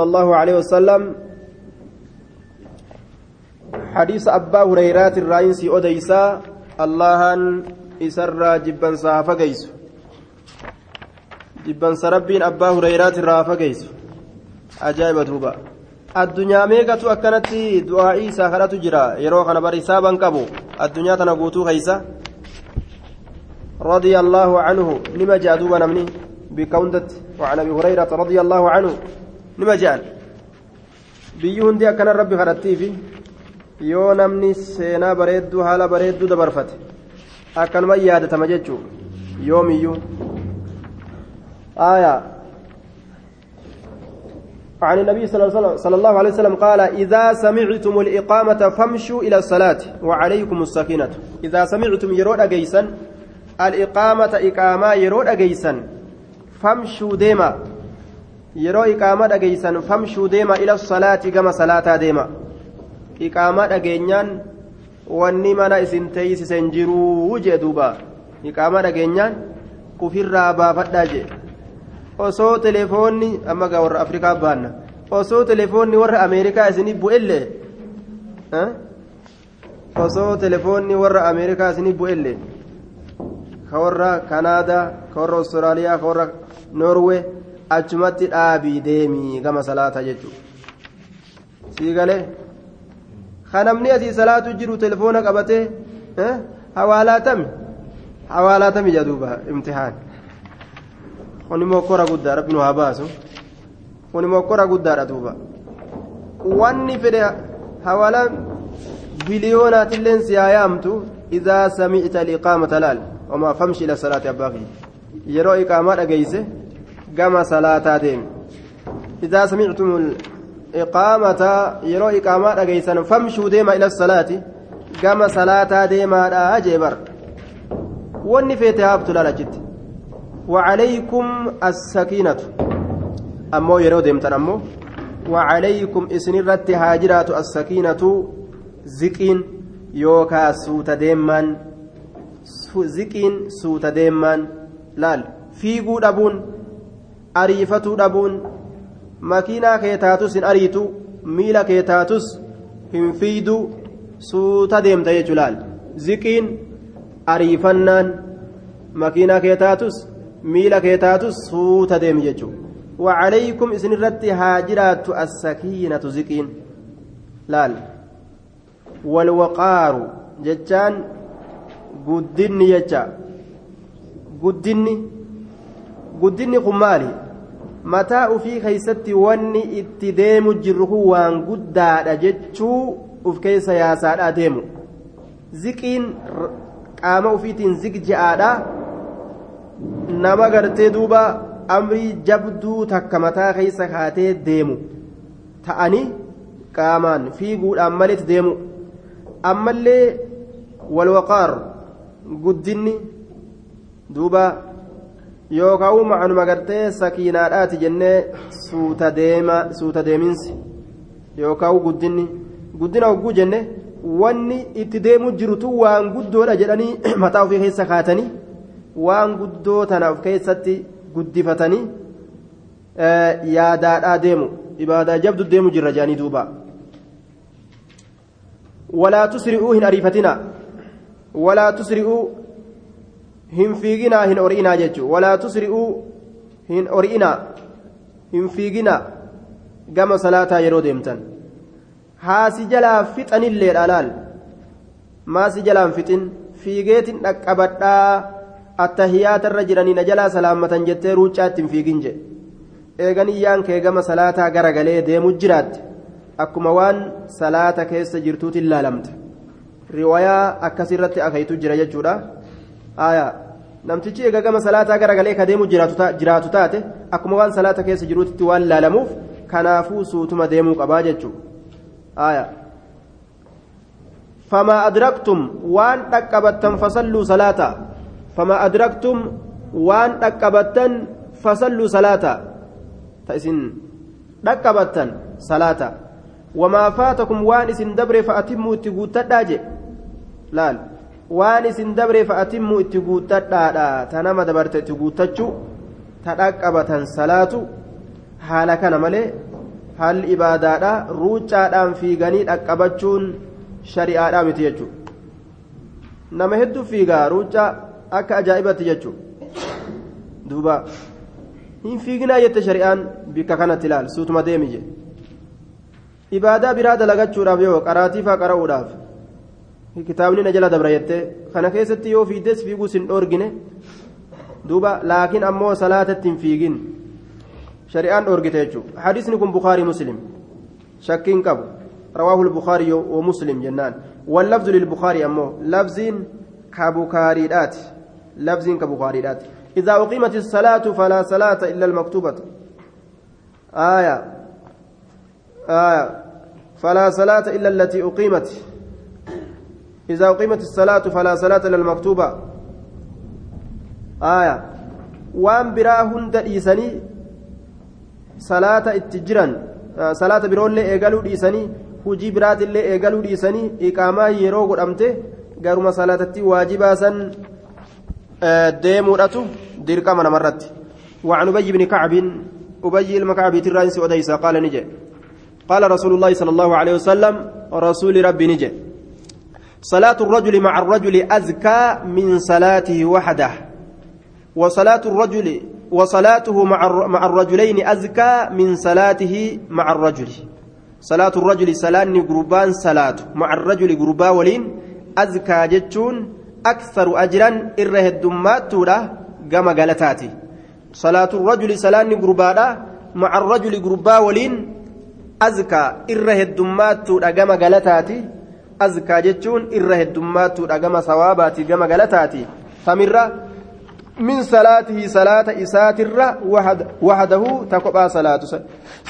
صلى الله عليه وسلم. حديث أبا هريرة الرئيس أديسا الله إسر جبا صافقيس جبا سربين أبا هريرة الرافقيس أجايب دوبا addunyaa meeqatu akkanatti du'aa'ii isaa kadhatu jira yeroo kana bar hisaaban qabu addunyaa tana رضي الله عنه. لما جاء نمني؟ بكوندت وعن أبي هريرة رضي الله عنه. لما جاء biyyuun hundi akkana rabbi kadhattiifi yoo namni seenaa bareedduu haala bareedduu dabarfate akkanuma yaadatama jechuu yoomiyyuu aayaa. عن النبي صلى الله عليه وسلم قال إذا سمعتم الإقامة فامشوا إلى الصلاة وعليكم السكينة إذا سمعتم يرود أجيسا الإقامة إقامة يرود أجيسا فامشوا ديما yeroo iqaamaa dhageeysan famshuu deema ila salaati gama salaataa deema. Iqaamaa dhageenyaan wanni mana isin teeysisen jiruu jee duuba. Iqaamaa dhageenyaan ufirraa baafadhaa jee. Osoo telefoonni amma gaa warra afrikaa baanna. Osoo telefoonni warra ameerikaa isinii bu'ellee? Osoo telefoonni warra ameerikaa isinii bu'ellee? Ka warra kanaadaa ka warra austraaliyaa ka warra noorwee achumatti dhaabii deemii gama salaataa jechuudha. Sii galee? Ka namni asii salaatu jiru telefoona qabatee hawaalaatami? Hawaalaatami jedhuuba imtihaan kun immoo kora guddaa rabbi nu haa baasu. Kun immoo kora guddaadha duuba. Wanni fedhe hawaalaan biliyoonaatilleen si haa yaamtu idaa samicta liqaamata wamaa famshi ila salaati abbaa yeroo iqaamaa dhageeyse gama salaataa deemi idaa samictum iqaamata yeroo iqaamaa dhageysan famshuu deema ila salaati gama salaataa deemaadha jee bar wanni feete haabtu laalachitti وعليكم السكينة أمو يرو ديمتن أمو وعليكم إسنرت هاجرات السكينة زكين يوكا سوت ديمان زكين سوت ديمان لال في قود أبون ariifatuu dhabuun makiinaa kee taatus hin ariitu miila kee taatus hin fiidu suuta deemta jechuu laal ziqiin ariifannaan makiinaa kee taatus miila kee taatus suuta deemi jechuu وعليكم إسن الرت هاجرات السكينة زكين لال والوقار جتان قدني جتا قدني guddinni kun maali? Mataa ufii keeysatti wanni itti deemu jirru kun waan guddaadha jechuu uf keessa yaasaadha deemu. Ziqiin qaama ufiitiin zig je'aadha nama gartee duuba amrii jabduu takka mataa keessa kaatee deemu. Ta'anii qaamaan fiiguudhaan malitti deemu. Ammallee walwaqaar guddinni duuba yookaan macnuma gartee sakiinaadhaati jennee suuta deeminsi. Yookaan guddinni guddina hogguu jenne wanni itti deemu jirutu waan guddoodha jedhanii mataa ofii keessa kaatanii waan guddoo tana of keessatti guddifatanii yaadaadhaa deemu. Ibaadaa jabdu deemu jirra jedhanii duuba. Walaa tusri'uu hin ariifatina walaa tusri'uu hin fiiginaa hin ori'inaa jechuun walaa tusri'uu hin ori'inaa hin fiiginaa gama salaataa yeroo deemtan haasi jalaa fixanillee dhalaal maasi jalaan fixin fiigeetin dhaqqabadhaa attahiyaatarra jiranii na jalaa salaammatan jettee ruuccaa ittiin fiigin jedhe eeganiyyaan kee gama salaataa garagalee deemu jiraatte akkuma waan salaata keessa jirtuutiin laalamte riwayaa akkasirratti akaytu jira jechuudha. aayaa namtichi egaa gama salaataa garagalee ka deemu jiraatu taate akkuma waan salaata keessa jiruutti waan laalamuuf kanaafuu suutuma deemuu qabaa jechuudha aayaa فما أدركتم وان تكبتن فصلوا صلاة فما أدركتم وان تكبتن فصلوا صلاة تأسن تكبتن صلاة وما فاتكم وان اسن دبر فأتموا تقوت تداجي laal waan isin dabre fa'atimmu itti guuttadhaadha. Ta nama dabarte itti guuttachuu ta dhaqqabatan salaatu haala kana malee haalli ibaadaadha. Ruucaadhaan fiiganii dhaqqabachuun shari'aadhaa miti jechuudha nama hedduu fiigaa ruucaa akka ajaa'ibatti jechuudha duuba. Hin fiiginaa jette shari'aan bikka kanatti ilaal suutuma deemi je ibaadaa biraa dalagachuudhaaf yoo qaraatiifaa qara'uudhaaf kitaabni na jala dabra jettee kana keessatti yoo fiiddes fiiguus hin dhoorgine duuba laakiin ammoo salaatatti hin fiigin shari'aan dhoorgite jechuudha hadiisni kun bukaarii muslim shakkiin qabu رواه البخاري ومسلم جنان واللفظ للبخاري أمه لفظ كبخاريات لفظ كبخاريات إذا أقيمت الصلاة فلا صلاة إلا المكتوبة آية آية فلا صلاة إلا التي أقيمت إذا أقيمت الصلاة فلا صلاة إلا المكتوبة. آية. وأن براهن دئيسني صلاة اتجرا صلاة برون إيقالوا دئيسني hujii biraatillee eegaluu dhiisanii iqaamaa yeroo godhamte garuma salaatatti waajibaa san deemuudhatu dirqama namarratti وعن أبي بن كعب أبي المكعب ترانس أديس قال نجي. قال رسول الله صلى الله عليه وسلم رسول ربي نجي. صلاة الرجل مع الرجل أزكى من صلاته وحده. وصلاة الرجل وصلاته مع الرجلين أزكى من صلاته مع الرجل. صلاة الرجل سلاني قربان صلاة. مع الرجل قربا ولين أزكى جتشون أكثر أجرا إره الدمات تولا قام قالتاتي صلاة الرجل سلاني قربا مع الرجل قربا ولين أزكى إره الدمات تولا قام قالتاتي أزكى جتشون إره الدمات تولا قام صواباتي قام قالتاتي فمرة من صلاته صلاة إساتر وحد وحده تقبى صلاة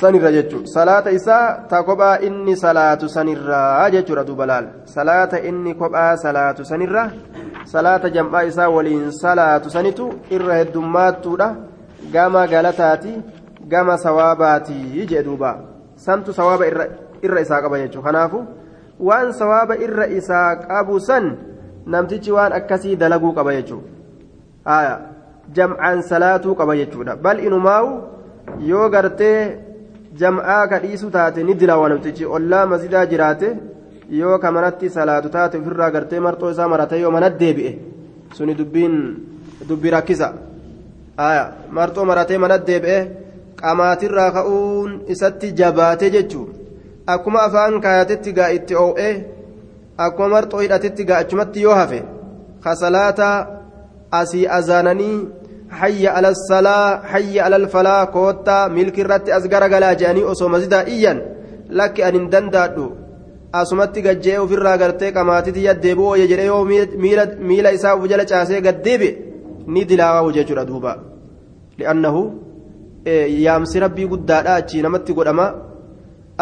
سنرى جتشو صلاة إساء تقبى إني صلاة سنرى جتشو ردو بلال صلاة إني قبى صلاة سنرى صلاة جمع إساء ولين صلاة سنتو إره الدمات تودا قاما غلطاتي قاما سواباتي جدوبا سنتو سواب إر إساء قبى جتشو waan sawaaba irra isaa qabu san namtichi waan akkasii dalaguu qaba jechuudha. Jam'aan salaatuu qaba jechuudha. Bal inumaawu yoo gartee jam'aa kadhiisu taate ni dilaawa namtichi. Ollaa masidaa jiraate yoo ka manatti salaatu taate ofirraa gartee marxoo isaa maratee yoo manatti deebi'e suni dubbiin dubbi rakkisa. Marxoo maratee manatti deebi'e qaamaatirraa ka'uun isatti jabaate jechuudha. Akkuma afaan kaayatetti gaa itti oo'e akkuma marxoo hidhatetti gaa achumatti yoo hafe ka salaataa asii azaananii hayya ala salaa hayya ala falaa koottaa milki irratti as garagalaa jedhanii osoo masidaa iyyan lakki an hin dandaadhu. Asumatti gajjee ofirraa gartee qamaatiti yaddeebi'u ooye jedhee yoo miila isaa uf jala caasee gaddeebi'e ni dilaawaa'u jechuudha duuba. Li'annahu yaamsi rabbii guddaadha achii namatti godhama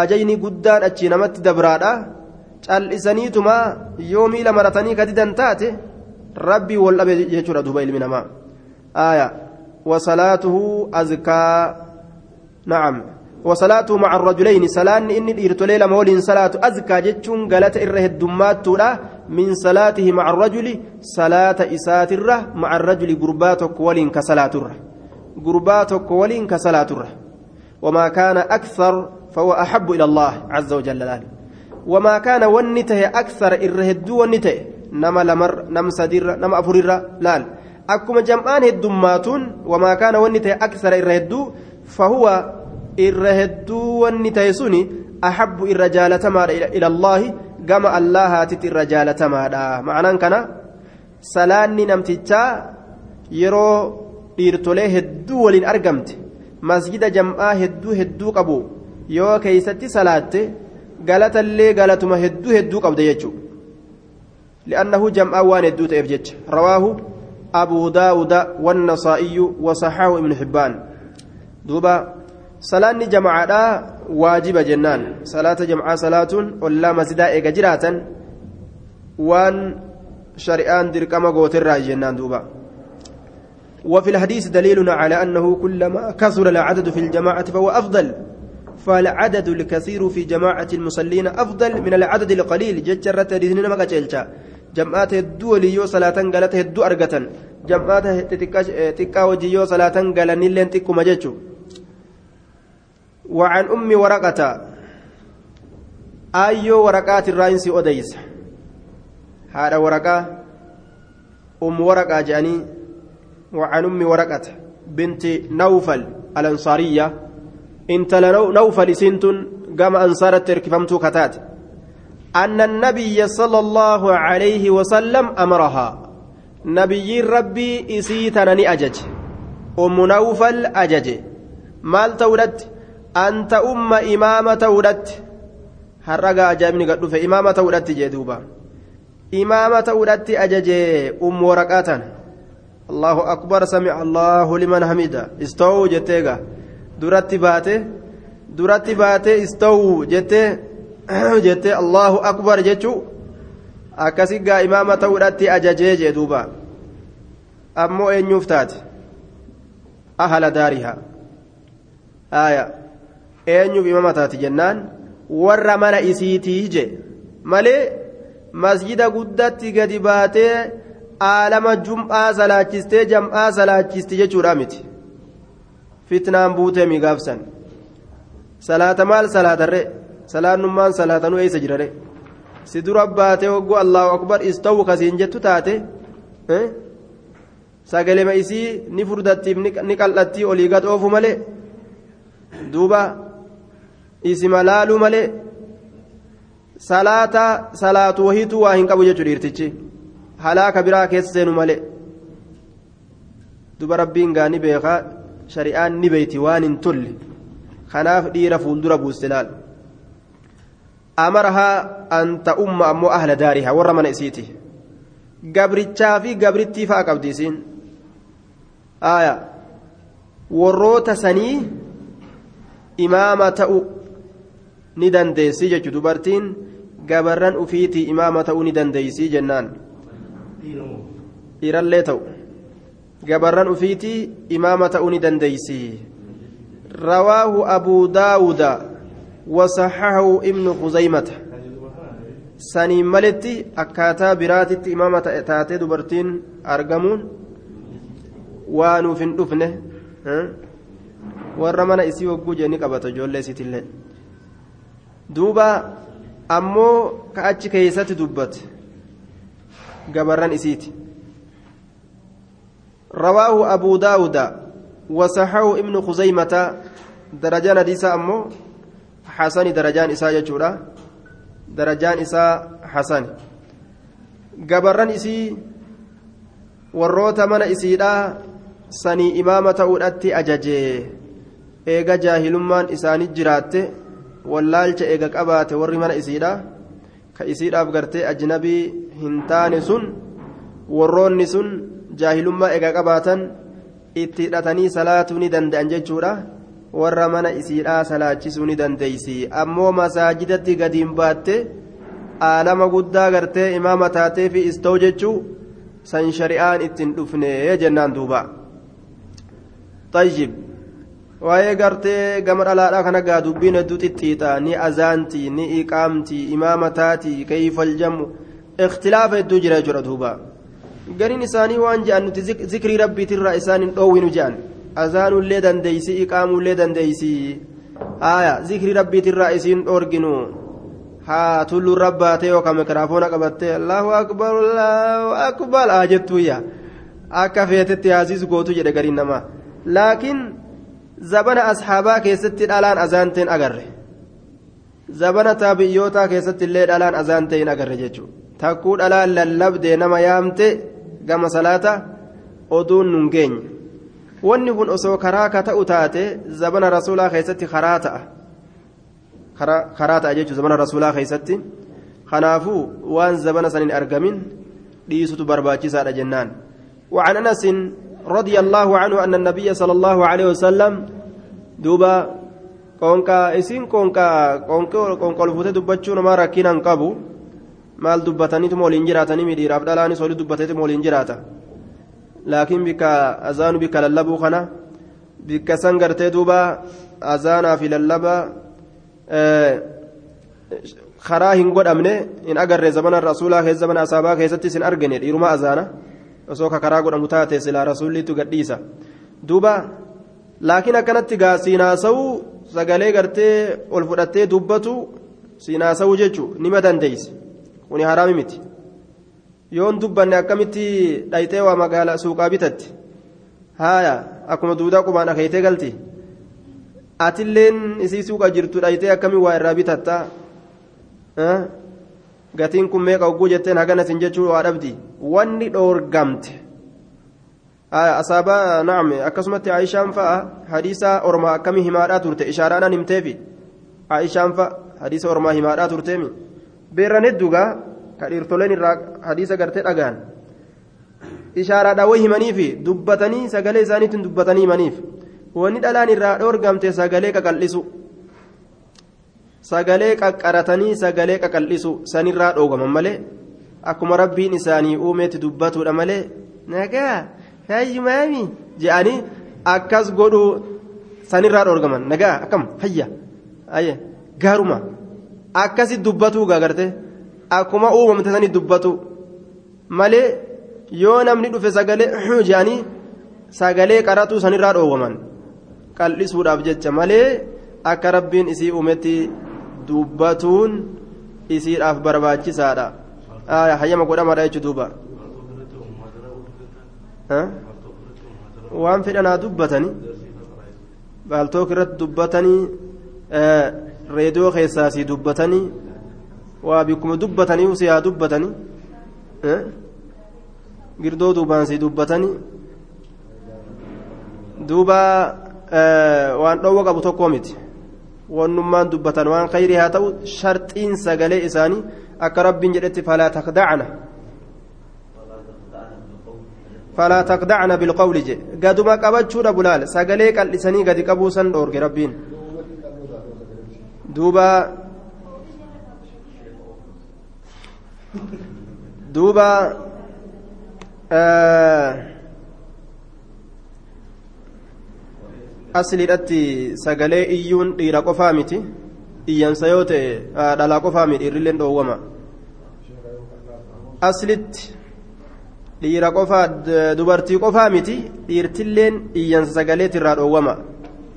ajayni guddaan achii namatti dabraadha. Cal'isaniituma yoo miila maratanii kadidan taate rabbii wal dhabe jechuudha duuba ilmi namaa. آية وصلاته أزكى نعم وصلاته مع الرجلين سلان إني إرتلي لما ولين صلاة أزكى جتشون قالت إره الدمات تولا من صلاته مع الرجل صلاة إسات الره مع الرجل قرباتك ولين كصلاة الره قرباتك ولين كصلاة الره وما كان أكثر فهو أحب إلى الله عز وجل وما كان ونته أكثر إرهدو ونته نما لمر نم سدير نم أفرير لال. أكما جمعان الدمات وما كان ونته أكثر إرهدو فهو إرهدو ونته سني أحب الرجال تمار إلى الله كما الله تت الرجال تمار معنى كنا سلاني نمتتا يرو ديرتوليه الدول أرقمت. مسجد جمعة الدو هدو قبو. Yoo keeysatti salaatte galatallee galatuma hedduu hedduu qabda jechuudha li'annahu jam'aa waan hedduu ta'eef jecha rawaahu أبو داود والنصائي وصححه ابن حبان. دوبا صلاة جماعة واجب جنان. صلاة جماعة صلاة ولا مسجد إيجا جراتا. وان شريان دركما قوتر جنان دوبا. وفي الحديث دليل على أنه كلما كثر العدد في الجماعة فهو أفضل. فالعدد الكثير في جماعة المصلين أفضل من العدد القليل. جتشرت رزننا ما jam'aata hedduu walii yoo salaatan galata hedduu argatan jam'aata xiqqaa hojii yoo salaatan galanilleen xiqquma jechuun وعن أم ورقة. أيو ورقات الرئيس أديس هذا ورقة. أم ورقة جاني. وعن أم ورقة. بنت نوفل الأنصارية. انت نوفل سنتن قام أنصارت تركفمت كتات. أن النبي صلى الله عليه وسلم أمرها. نبي ربي إسيتنني أجج أم نوفل أجج. مال تولدت أنت أم إمامة تولدت هرقا أجابني قد في إمامة تولدت جدوبا إمامة تولدت أجج أم ورقاتا الله أكبر سمع الله لمن حمده استووا جتيغا درت duratti baate duratti baate istawu jettee jettee allahu akbar jechuu akkasi gaa imaama ta'uudhatti ajajee jee duuba. Ammoo eenyuuf taate? Ahala daariha aya eenyuuf imaama taati jennaan? Warra mana isiitii je malee masjida guddatti gadi baatee aalama jum'aa salaachistee jam'aa salaachisti jechuudha miti. Fitnaan buutee migaafsan. Salaata maal salaatarree salaannummaan salaatanuu eessa jirare si dura baatee hogguu allahu akbar istawu kasiin jettu taate sagalema isii ni furdattiif ni qal'attii olii gad oofu malee? Duuba isima laaluu malee? Salaata salaatu wahiituu waa hin qabu jechuu dhiirtichi. Halaaka biraa keessa seenu malee? Duba rabbiin gaa ni beekaa shari'aan ni beeyti waan hin tolle. Kanaaf dhiira fuuldura buuste laal. Amarahaa anta umma ammoo ahla daarihaa warra mana isiiti. Gabrichaa fi gabrittii fa'a qabdiisiin isiin aayaa warroota sanii imaama ta'u ni dandeessi jechu dubartiin gabarran ufiitii imaama ta'u ni dandeessii jennaan. Dhiirallee ta'u. Gabarran ufiitii imaama ta'uu ni dandeeysii rawaahu abuu daawuda وصححه ابن خزيمة saniin maletti akkaataa biraatitti imaama taatee dubartiin argamuun waa nuuf hin dhufne warra mana isii hogguu jee qabata ijoollee isiitillee duuba ammoo ka achi keeysatti dubbate gabarran isiiti رواه أبو داود وصححه ابن خزيمة درجان حديثا أمو حسن درجان إساء جتشورا درجان إساء حسن gabarran isii warroota mana isiidhaa sanii imaama ta'uudhatti ajajee eega jaahilummaan isaanii jiraatte wallaalcha eega qabaate warri mana isiidhaa ka isiidhaaf gartee ajnabii hin taane sun warroonni sun jaahilummaa eega qabaatan itti hidhatanii salaatuu ni danda'an jechuudha warra mana isiidhaa salaachisuu ni dandeeysi ammoo masaajidatti gadiin baatte aalama guddaa gartee imaama taatee fi istoo jechuu san shari'aan ittiin dhufne jennaan duuba tayyib waa'ee gartee gama dhalaadhaa kana gaa dubbiin hedduu xixxiixa ni azaanti ni iqaamti imaama taati kayfal jamu ikhtilaafa hedduu jira jechuudha duuba gariin isaanii waan je'an nuti zikrii rabbiitirraa isaan hin dhoowwinu je'an azaanullee dandeeysi iqaamullee dandeeysi aya zikrii rabbiitirraa isiin dhoorginu haa tulluun rabbaatee yookaan mikraafoona qabattee allahu akbar allahu akbar haa jettuyya akka feetetti haasiis gootu jedhe gariin namaa laakiin zabana asxaabaa keessatti dhalaan azaanteen agarre zabana taabiyyootaa keessatti illee dhalaan azaanteen agarre jechuudha takkuu dhalaan lallabdee nama yaamte gama salaata oduun nun geenye wanni kun osoo karaa ka taate zabana rasuulaa keessatti karaa ta'a. karaa ta'a jechuun zabana rasuulaa keessatti kanaafuu waan zabana san hin argamin dhiisutu barbaachisaadha jennaan وعن انس رضي الله عنه ان النبي صلى الله عليه وسلم دوبا قونكا اسين قونكا قونكا قونكا الفوتة دبتشون ما ركينا قبو maal dubbataniitu mooliin jiraatanii midhiiraaf dhalaanis oli dubbateetu mooliin jiraata laakiin bikka azaanu bikka lallabuu kana bikka san gartee duuba azaanaa fi lallaba karaa hin godhamne hin agarre zamana rasuulaa keessa zamana asaabaa keessattis hin argine dhiiruma azaana osoo ka karaa godhamu taate silaa rasuulliitu gadhiisa duuba laakiin akkanatti gaa siinaasa'uu sagalee gartee ol fudhattee dubbatu siinaasa'uu jechuun nima dandeeyse kuni haraami miti. Yoon dubbanne akkamitti dhayxee waa magaalaa suuqaa bitatti? Haaya akkuma duudaa qubaan akeeytee galti. Atilleen isii suuqa jirtu dhayxee akkamiin waa irraa bitatta? Gatiin kun meeqa hogguu jetteen hagana sin jechuu waa dhabdi? Wanni dhoorgamte. Asaabaa naam akkasumatti aayishaan fa'a. Hadiisa ormaa akkamii himaadhaa turte? Ishaaraadhaan himteefi? Aayishaan fa'a. Hadiisa ormaa himaadhaa turteemi beeran hedduugaa ka dhiirtoleen irraa hadiisa gartee dhagaan. Ishaaraadhaan way himaniifi dubbatanii sagalee isaaniitiin dubbatanii himaniif. Wanni dhalaan irraa dhoorgamte sagalee qaqal'isu. Sagalee qaqqaratanii sagalee qaqal'isu sanirraa dhoogaman malee? Akkuma rabbiin isaanii uumeetti dubbatuudha malee? Nagaa fayyumaami je'anii akkas godhuu sanirraa dhoorgaman. Nagaa akkam? Fayya. Gaaruma akkasi dubbatuu gaagarte akkuma uumamte sanii dubbatu. Malee yoo namni dhufe sagalee je'anii sagalee qaratuu sanirraa dhoowwaman. Qal'isuudhaaf jecha malee akka rabbiin isii uumetti dubbatuun isiidhaaf barbaachisaadha. Hayyama godhamaadha jechuudha duuba. Waan fedhanaa dubbatanii baaltook irratti dubbatanii reediyoo keessaasii dubbatanii waa bikkuma dubbatanii si haa dubbatanii girdoo duubaansii dubbatanii duuba waan dhoowwa qabu tokkoo miti. Wannummaan dubbatan waan khayrii haa ta'u sharxiin sagalee isaanii akka rabbiin jedhetti falaa takdacna falaa takdacna bilqawli je gaduma qabachuudha bulaal. Sagalee qal'isanii gadi qabuu san dhoorge rabbiin duuba duuba asliidhatti sagalee iyyuun dhiira qofaa miti. Iyyansa yoo ta'e dhalaa qofaa miti dhiirrilleen dhoowwama aslitti dhiira qofaa dubartii qofaa miti dhiirtilleen iyyansa sagaleetirraa dhoowwama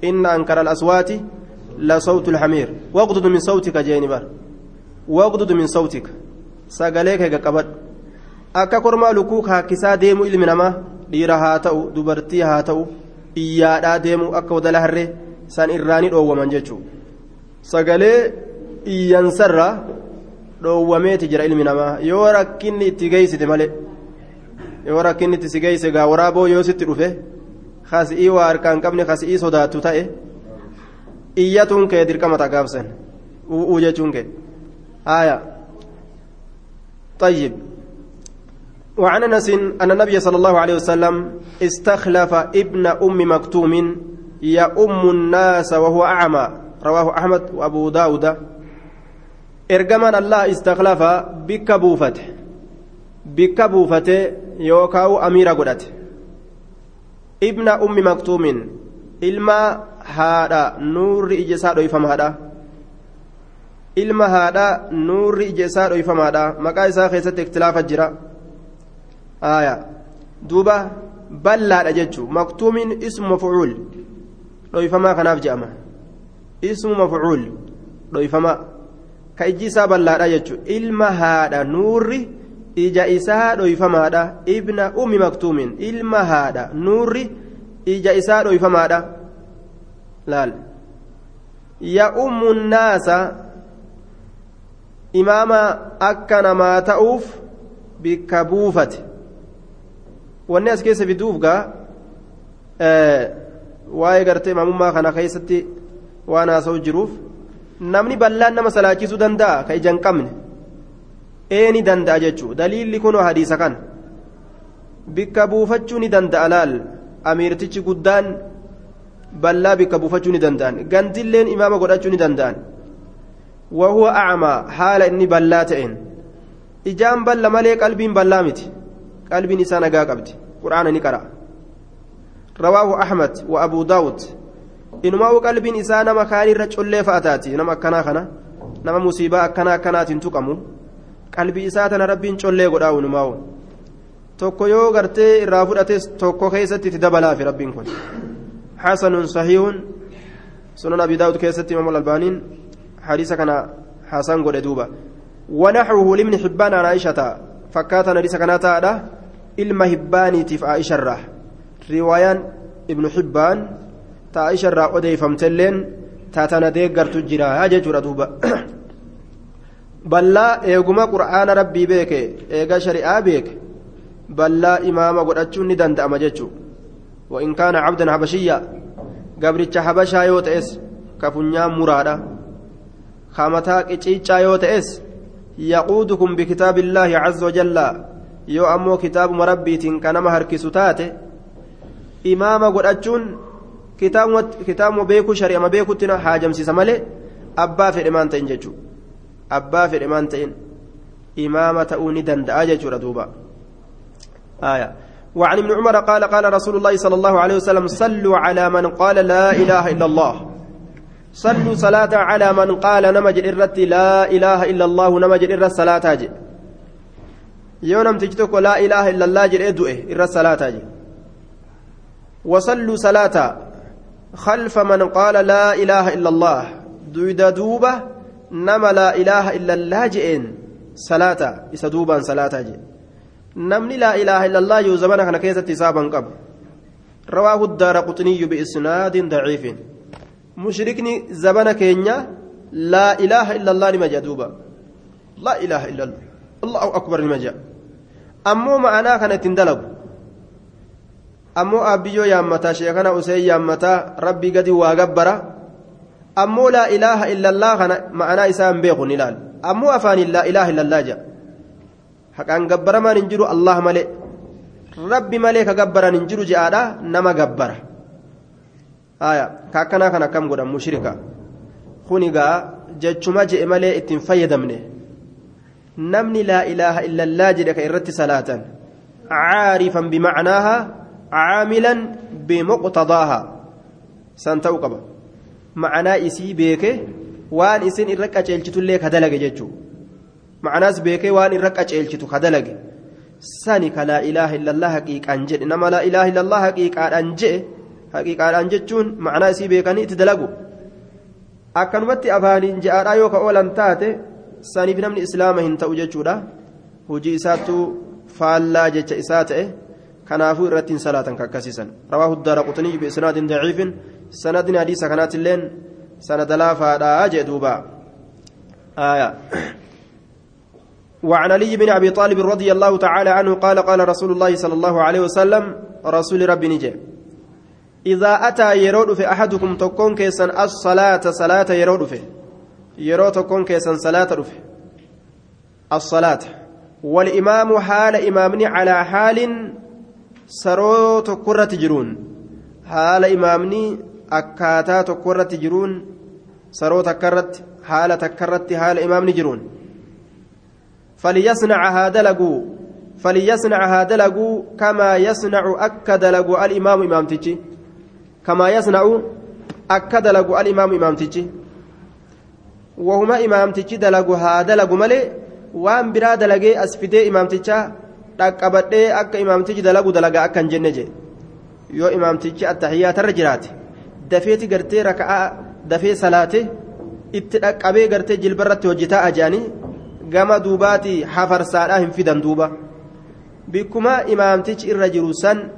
inna ankara alaswaati la lhamiir waqdudu min sawtika jeeni bar waqdudu min sawtika sagalee kee qaqqabadhu akka kormaa lukuu kaakkisaa deemu ilmi namaa dhiira haa ta'u dubartii haa ta'u iyyaadhaa deemu akka wadala harree san irraani dhoowwaman jechuudha sagalee iyyansarra dhoowwameeti jira ilmi namaa yoo rakkinni itti geessite malee yoo rakkinni itti si geesse gaa waraaboo yoo sitti dhufe khasi'ii waa harkaan qabne khasi'ii sodaattu ta'e iyyatuun kee dirqama taqaabsan u'uu jechuun kee. Haaya طيب وعن انس ان النبي صلى الله عليه وسلم استخلف ابن ام مكتوم يؤم الناس وهو اعمى رواه احمد وابو داود ارجمان الله استخلف بك بوفته بك يوكاو امير قدت ابن ام مكتوم ilma haadha nuurri ija isaa dhoyfamaadha ilma haadha nuurri ija isaa dhoyfamaadha maqaa isaa keessatti iktilaafa jira aya duuba ballaadha jechuu maktuumiin ismu mafcuul dhoyfamaa kanaaf je'ama ismu mafcuul dhoyfamaa ka ijji isaa ballaadha jechuu ilma haadha nuurri ija isaa dhoyfamaadha ibna ummi maktuumiin ilma haadha nuurri ija isaa dhoyfamaadha laal. Ya'ummu nnaasa imaama akka namaa ta'uuf bikka buufate. Wanni as keessa fiduuf gaa waa'ee gartee imaamummaa kana keessatti waan haasa'u jiruuf namni ballaan nama salaachisuu danda'a ka ija hin qabne ee ni danda'a jechuudha daliilli kunoo hadiisa kan bikka buufachuu ni danda'a laal. Amiirtichi guddaan ballaa bikka buufachuu ni danda'an. Gandilleen imaama godhachuu ni danda'an. Wahuwa acmaa haala inni ballaa ta'een. Ijaan balla malee qalbiin ballaa miti. Qalbiin isaa nagaa qabdi. Qur'aana ni qara'a rawaahu ahmad wa abuu daawud inumaa qalbiin isaa nama kaanirra collee fa'a taati nama akkanaa kana nama musiibaa akkanaa akkanaatiin tuqamu. Qalbii isaa tana rabbiin collee godhaa inumaa tokko yoo gartee irraa fudhates tokko keessatti itti dabalaafi rabbiin kun حسن صحيح سنن أبي داود كيست إمام الألبانين حديث كان حسن قد دوبا ونحوه لمن حبان عن عائشة فكاتنا حديث كان تادا ilma hibbaaniitiif aa'isharraa riwaayaan ibnu hibbaan ta aa'isharraa odeeffamtelleen taatana deeggartu jira jechuudha duuba ballaa eeguma qur'aana rabbii beeke eega shari'aa beeke ballaa imaama godhachuun ni danda'ama jechuudha وإن كان عبدا حبشيا قبرتش حبشا يوتئس كفنيا مرادة خامتاك إتشيتشا يوتئس يقودكم بكتاب الله عز وجل yoo ammoo kitaabuma rabbiitiin ka nama harkisu taate imaama godhachuun kitaabuma beekuu shari'ama beekutti haajamsiisa malee abbaa fedhe maan ta'in jechuudha abbaa fedhe maan ta'in imaama ta'uu ni danda'a jechuudha duuba وعن ابن عمر قال قال رسول الله صلى الله عليه وسلم صلوا على من قال لا إله إلا الله صلوا صلاة على من قال نمج الرت لا إله إلا الله نمج الرت صلاة جي yoo namtichi tokko laa ilaaha illallaa jedhee du'e irra salaataa jedhe wasalluu salaata khalfa man qaala laa ilaaha illallah duyda duuba nama laa ilaaha illallaa je'een salaata isa duubaan salaataa jedhe namni laa ilaaha illallaa yoo zamana kana keessatti isaaban qabu قطني بإسناد ضعيف مشركني زبن كينيا لا إله إلا الله لما جدوبا لا إله إلا الله الله أكبر لما جاء ammoo ma'anaa kana ittiin dalagu ammoo abbiyyoo yaammataa sheekana useen yaammataa rabbii gadi waa gabbara ammoo laa ilaaha illallaa kana ma'anaa isaa hin beeku ni ilaal ammoo afaaniin laa ilaaha illallaa jedha haqaan gabbaramaan hin jiru allah malee rabbi malee ka gabbaran hin jiru je'aadha nama gabbara haya ka akkanaa kan akkam godhan mushrika kunigaa jechuma je'e malee ittiin fayyadamne namni laa ilaaha illallaa jedhe ka irratti salaatan caarifan bimacnaaha caamilan bimuqtadaaha san ta'u qaba macnaa isii beeke waan isin irra qaceelchitullee ka dalage jechuu macnaas beekee waan irra qaceelchitu ka dalage sani ka laa ilaaha illallaa haqiiqaan jedhe nama laa ilaaha illallaa haqiiqaadhaan jedhe haqiiqaadhaan jechuun macnaa isii beekanii itti dalagu akkanumatti afaaniin je'aadhaa yoo ka oolan taate saniif namni islaama hin ta'u jechuudha hojii isaattu faallaa jecha isaa ta'e kanaafuu irratti hin salaatan kakkasiisan rawaahu daara quxanii biisnaadin daciifin sanadni hadiisa kanaatilleen sanada laafaadhaa jee duuba آية وعن علي بن أبي طالب رضي الله تعالى عنه قال قال رسول الله صلى الله عليه وسلم رسول ربي نجي إذا أتى يرود في أحدكم تكون كيسا الصلاة صلاة يرود في yeroo tokkoon keessan salaata dhufe as-salaata wal-imaamu haala imaamni calaa haalin saroo tokkorratti jiruun haala imaamni akkaataa tokkorratti jiruun saroo takkarratti haala takkarratti haala imaamni jiruun فليصنعها دلقوا فليصنعها دلقوا كما يصنع أكد لقوا الإمام إمام تجي كما يصنع أكد لقوا الإمام إمام تجي wahuma imaamtichi dalagu haa dalagu malee waan biraa dalagee as fidee imaamticha dhaqqabadhee akka imaamtichi dalagu dalagaa akka hin jenne je yoo imaamtichi attahiyaatarra jiraate dafeeti gartee raka'aa dafee salaate itti dhaqqabee gartee jilbarratti hojjetaa ajaanii gama duubaati hafarsaadhaa hin fidan duuba. Bikkuma imaamtichi irra jiru san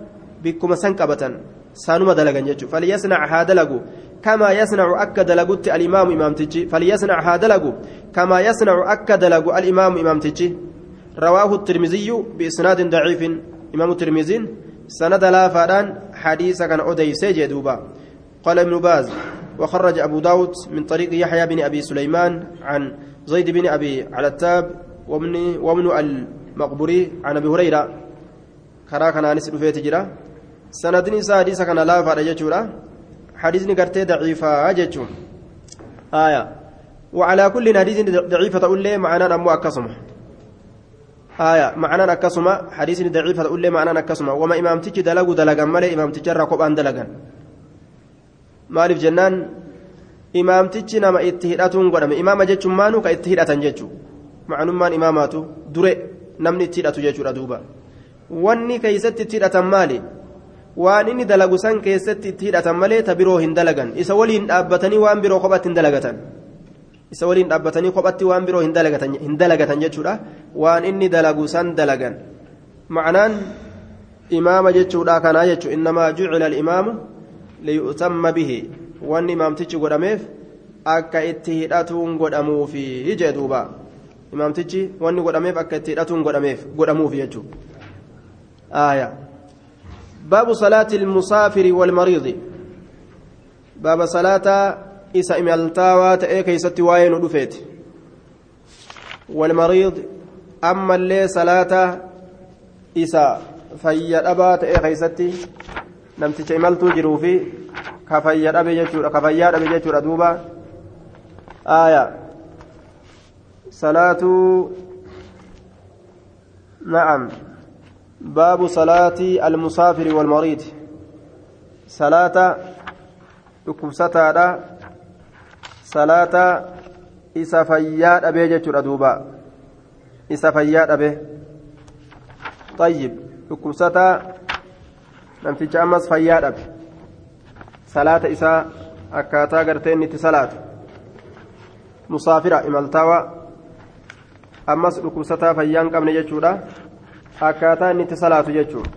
bikkuma san qabatan sanuma dalagan jechuudha. Falyasnac haa dalagu. كما يصنع أكد لقت الإمام إمام تجي فليصنع هذا لقو كما يصنع أكد لقو الإمام إمام تجي رواه الترمذي بإسناد ضعيف إمام الترمذي سند لا فاران حديث كان أدي سيجي دوبا قال ابن باز وخرج أبو داود من طريق يحيى بن أبي سليمان عن زيد بن أبي على التاب ومن ومن المقبري عن أبي هريرة. كراكنا أنس رفيت جرا سندني سادس كان لا فارجة حديثني قرتي ضعيفة جتشون آية. وعلى كل حديث ضعيفة تقول لي معنا أمو أكسمة آية. معنا أكسمة حديثني ضعيفة تقول لي معنا أكسمة وما إمام تيجي دلقوا دلقا مالي إمام تيجي ركوب أن دلقا maaliif jennaan imaamtichi nama itti hidhatuun godhame imaama jechuun maanu ka itti hidhatan jechuu macnummaan imaamaatu dure namni itti hidhatu jechuudha duuba wanni keeysatti itti hidhatan maali waan inni dalagu san keessatti itti hidhatan malee ta biroo hin dalagan isa waliin dhaabbatanii waan biroo kophatti hin dalagatan isa waliin dhaabbatanii kophatti waan biroo hin dalagatan jechuudha waan inni dalagu san dalagan ma'anaan imaama jechuudha kanaa jechu innamaa jucila alimaamu bihi wanni imaamtichi godhameef akka itti hidhatuun godhamuufi jee duuba imaamtichi wanni godhameef akka itti hidhatuun godhamuufi jechuudha آية باب صلاة المسافر والمريض باب صلاة إسا إمالتاوى تأي كيست واين ودفيت والمريض أما اللي صلاة إسا فيا أبا تأي كيست نمتش إمالتو جروفي كفيا أبي جتشور كفيا أبي جتشور أدوبا آية صلاة نعم باب صلاة المسافر والمريض صلاة dhukkubsataadha. Salaata isa fayyaa dhabee jechuudha duuba. Isa fayyaa dhabe. Xayyib dhukkubsataa namticha ammas fayyaa dhabe salaata isaa akkaataa gartee inni itti salaatu musaafira imaltaawa ammas dhukkubsataa fayyaa hin qabne jechuudha akkaataa inni itti salaatu jechuudha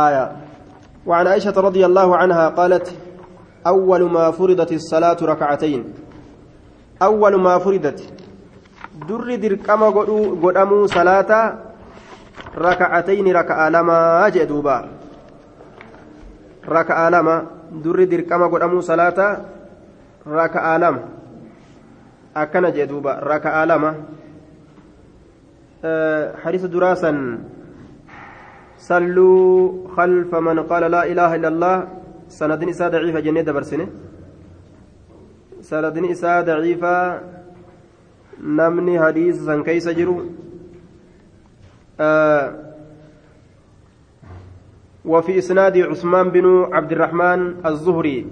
aayaa وعن عائشة رضي الله عنها قالت أول ما فرضت الصلاة ركعتين أول ما فرضت در دركما قدامو صلاة ركعتين ركع لما جدوبا ركع لما در دركما قدامو صلاة. ركع لما أكن جدوبا ركع لما أه حديث دراسا. صلوا خلف من قال لا إله إلا الله. سندني إساء ضعيفة جنة دبرسنة. سندني إساء ضعيفة. نمني حديث سن كيس جرو. وفي إسناد عثمان بن عبد الرحمن الزهري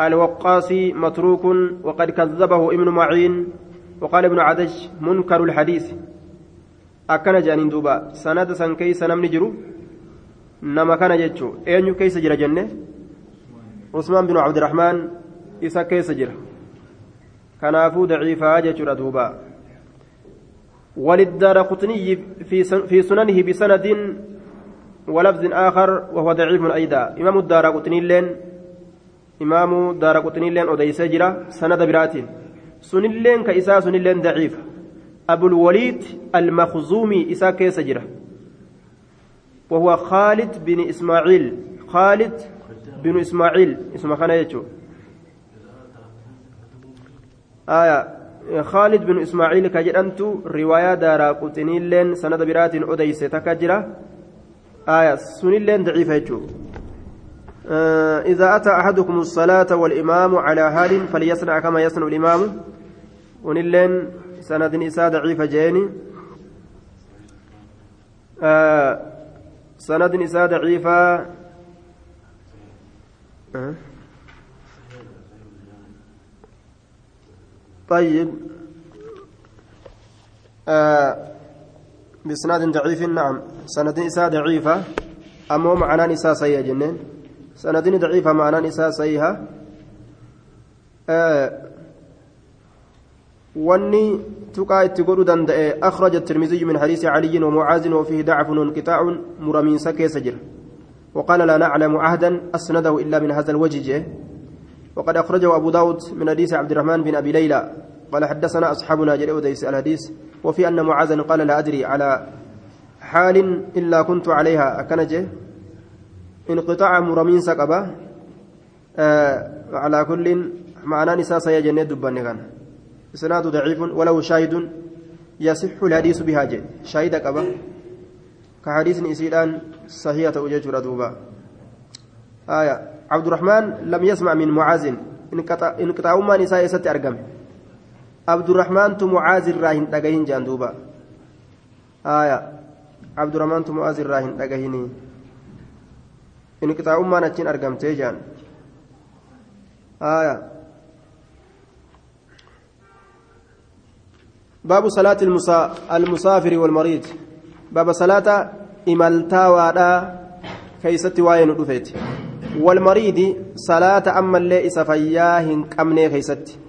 الوقاسي متروك وقد كذبه ابن معين وقال ابن عدج منكر الحديث akkana jedhaniin duuba sanada san keeysa namni jiru nama kana jechuu eenyu keeysa jira jenne usmaan binu cabdirahmaan isa keessa jira kanaafuu daciifaa jechuudha duuba وللدار قطني في سننه بسند ولفظ آخر وهو ضعيف أيضا. إمام الدار قطني لين إمام الدار قطني لين أديس جرا سند برات. سن لين كإساء سن لين ضعيف. أبو الوليد المخزومي إسا كيس جرة وهو خالد بن إسماعيل. خالد بن إسماعيل. اسمه يجو. آية. خالد بن إسماعيل كجرنت رواية دارا قتنين لين سند برات أديس تكجرة آية سنين لين ضعيفة. آه إذا أتى أحدكم الصلاة والإمام على حال فليصنع كما يصنع الإمام. ونلين سند إساء ضعيف جيني. آه سند إساء ضعيفة. آه. طيب. آه بإسناد ضعيف نعم. سند إساء ضعيفة. أما معنى نساء سيئة جنين. سند ضعيفة معنى نساء سيئة آه tuqaa itti godhuu danda'e akhraja tirmiziyyu min hadiisi caliyyin ومعاذ وفيه ضعف وانقطاع مرمينسا كيس جر وقال لا نعلم عهدا أسنده إلا من هذا الوجه جه. وقد أخرجه أبو داود من حديث عبد الرحمن بن أبي ليلى. قال حدثنا أصحابنا جريء وديس الحديث وفي أن معاذا قال لا أدري على حال إلا كنت عليها. أكنجه انقطاع مرمين سقبة آه على كل معنى نساء سيجنة دبان كان إسناد ضعيف ولو شاهد يصح الحديث بهاجة شاهد قبا كحديث إسيدان صحيحة وجه آية. عبد الرحمن لم يسمع من معاذ. انقطاع ما نساء ست أرقم عبد الرحمن تو معاذ الراهن تقهين جاندوبا آية. عبد الرحمن تو معاذ الراهن تقهيني انقطاع ما نتين أرقم تيجان آية. باب صلاة المسا... المسافر والمريض. باب صلاة إمالتا وادا keeysatti waa'ee nu salaata ammallee isa fayyaa hin qabnee keeysatti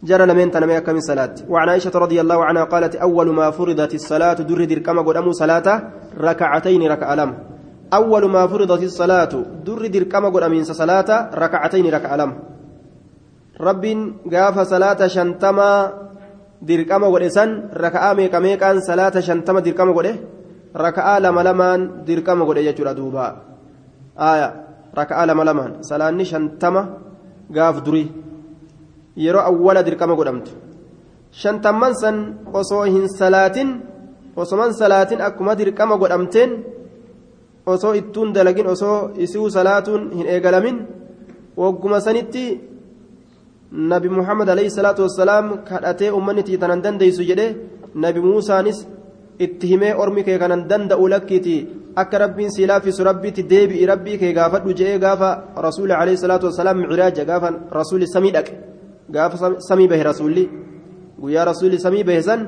جرى لمن تنمي كم صلاة. وعن عائشة رضي الله عنها قالت أول ما فرضت الصلاة در در كما قدام صلاة ركعتين ركع لم أول ما فرضت الصلاة در در كما قدام صلاة ركعتين ركع لم رب قاف صلاة شنتما در كما قدام ركع ميكا صلاة شنتما در كما قدام ركع لما لمان در كما قدام يجر دوبا aaya rakaa lama lamaan salaanni shantama gaaf durii yeroo awwala dirqama godhamtu. Shantamman san osoo hin salaatin osoman salaatin akkuma dirqama godhamteen osoo ittuun dalagin osoo isiu salaatuun hin eegalamin wagguma sanitti nabi muhammad alayhi salaatu wassalaam kadhatee ummanni tii tanan dandeeysu jedhe nabi muusaanis itti himee ormi kee kanan danda'u lakkiitii akka rabbiin sii laaffisu rabbiitti deebi'i rabbii kee gaafadhu je'ee gaafa rasuuli alayhi salaatu wassalaam micraaja gaafa rasuuli samii dhaqe gaafa samii bahe rasuulli guyyaa rasuulli samii bahe san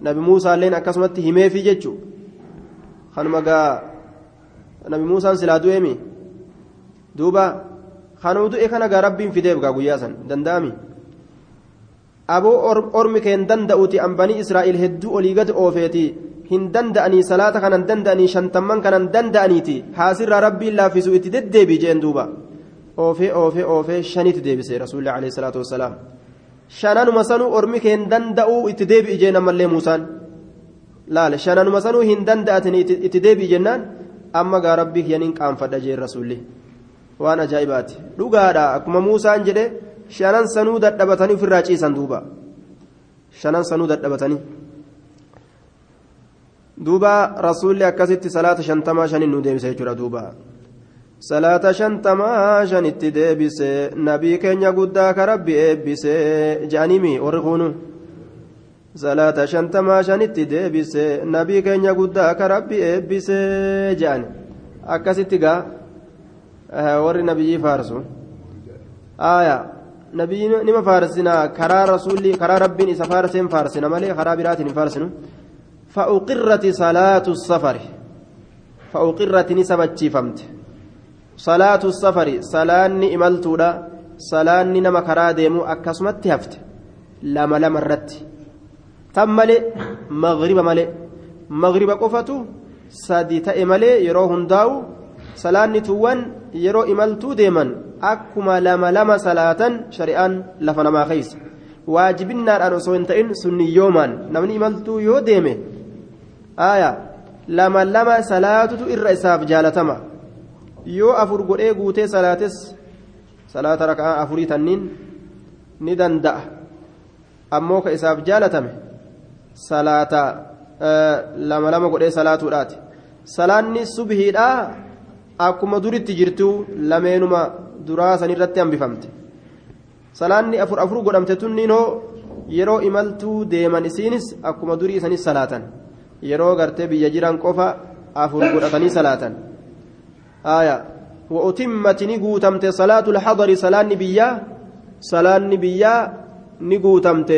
nabi muusaalleen akkasumatti himeefi jechu kanuma gaa nabi muusaan silaa du'eemi duuba kanuu du'e kana gaa rabbiin fideef gaa guyyaa san danda'ami aboo ormi keen danda'uti ambanii israa'il hedduu olii gad oofeeti hin danda'anii salaata kanan danda'anii shantamman kanan danda'aniiti haasirraa rabbiin laaffisu itti deddeebii jeen duuba oofee oofee oofee shanitti deebise rasuulli alayhi salaatu wassalaam shananuma sanuu ormi keen danda'uu itti deebi'i jeen ammallee muusaan laale shananuma sanuu hin danda'atin itti deebi'i jennaan amma gaa rabbii kiyyaniin qaanfadha jeen rasuulli waan ajaa'ibaati dhugaadha akkuma muusaan jedhe shanan sanuu dadhabatanii ofirraa ciisan duuba shanan sanuu dadhabatanii duuba rasuulli akkasitti salaata shantamaa shanin nu deebise jechuudha duuba salaata shantamaa shanitti deebise nabii keenya guddaa ka rabbi eebbise je'animi warri kunu salaata shantamaa shanitti deebise nabii keenya guddaa ka rabbi eebbise je'an akkasitti gaa warri nabiyyii faarsu aya nabiyyi nima faarsina karaa rasuulli karaa rabbiin isa faarseen faarsina malee karaa biraatiin hin faarsinu فأقرت صلاة السفر. فأقرت نسبتشيفمت صلاة السفر صلاني إملتودا صلاني نما كرا ديمو أكسمت هفت. لما لما الرت تم مغرب ملي. مغرب قفتو سادي تأي ملي يرو هنداو. صلاني توان يرو إملتو ديمن. أكما لما لما صلاة شريان لفنا ما خيس. an osoo hin ta'in sunni yoomaan namni imaltuu yoo deeme aya lama lama salaatutu irra isaaf jaalatama. Yoo afur godhee guutee salaates salaata raka'aa afurii tanniin ni danda'a. Ammoo ka isaaf jaalatame salaata lama lama godhee salaatuudhaati. Salaanni subhiidhaa akkuma duritti jirtu lameenuma duraa sanirratti hambifamte. Salaanni afur afur godhamte tunniinoo yeroo imaltuu deeman isiinis akkuma durii isanis salaatan yeroo gartee biyya jiran qofa afur godhatanii salaatan. Aya وأتمت نقوتمت صلاة الحضر صلاة بيا صلاة بيا نقوتمت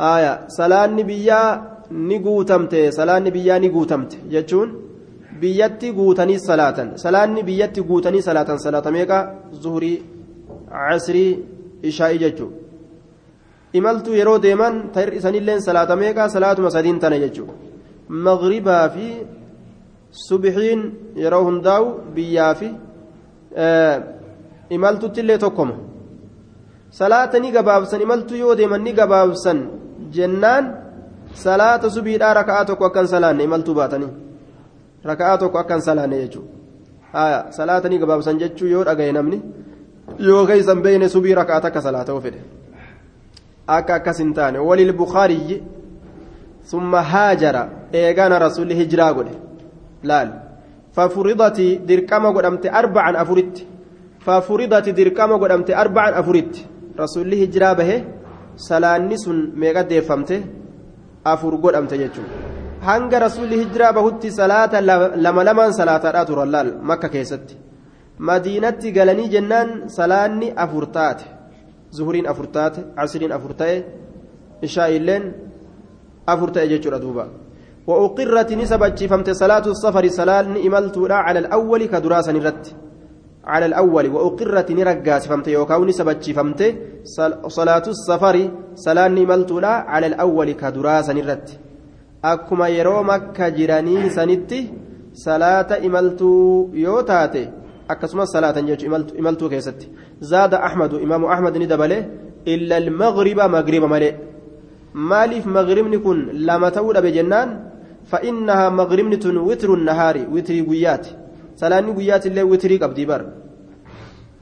آية صلاة بيا نقوتمت صلاة بيا نقوتمت يجون بيتي قوتني صلاة صلاة بيتي قوتني صلاة صلاة ميكا زهري casrii ishaa'ii jechuudha imaltuu yeroo deeman ta'ir isanilleen salaata meeqaa salaatuma sadiin tana jechuudha maghribaa fi subxiin yeroo hundaa'u biyyaa fi imaltuuttillee tokkoma salaata ni gabaabsan imaltuu yoo deeman ni gabaabsan jennaan salaata subiidhaa raka'aa tokko akkan salaanne imaltuu baatanii raka'aa tokko akkan salaanne jechuudha salaata ni gabaabsan jechuu yoo dhagaye namni. yoo keeysan beeyne subii rakaata akka salaata'u fedhe akka akkas hin taane walil bukaariyyi summa haajara eegana rasulli hijiraa godhe laal fafuridati dirqama godhamte arbacan afuritti fafuridati dirqama godhamte arbacan afuritti rasulli hijiraa bahe salaanni sun meeqa deeffamte afur godhamte jechuudha hanga rasulli hijiraa bahutti salaata lama lamaan salaataadhaa turan laal makka keessatti madiinatti galanii jennaan salaanni afur taate zuhuriin afur taate casriin afur ta'e ishaa'iilleen afur ta'e jechuudha duuba. وأقرت نسبة فمت صلاة السفر صلاة إملت على الأول كدراسة نرت على الأول وأقرت نرقاس فمت يوكاو نسبة فمت صلاة السفر صلاة إملت على الأول كدراسة نرت أكما يرو مكة سنتي صلاة إملت يوتاتي akkasumas salaatan jechuun imaltuu keessatti. Ahmadu imaamu ahmad ni dabale illa almagriba magriba malee maaliif magribni kun lama ta'uu dhabe jennaan fa'innahaa magribni tun witru nahaari witrii guyyaati salaanni guyyaati illee witrii qabdii bar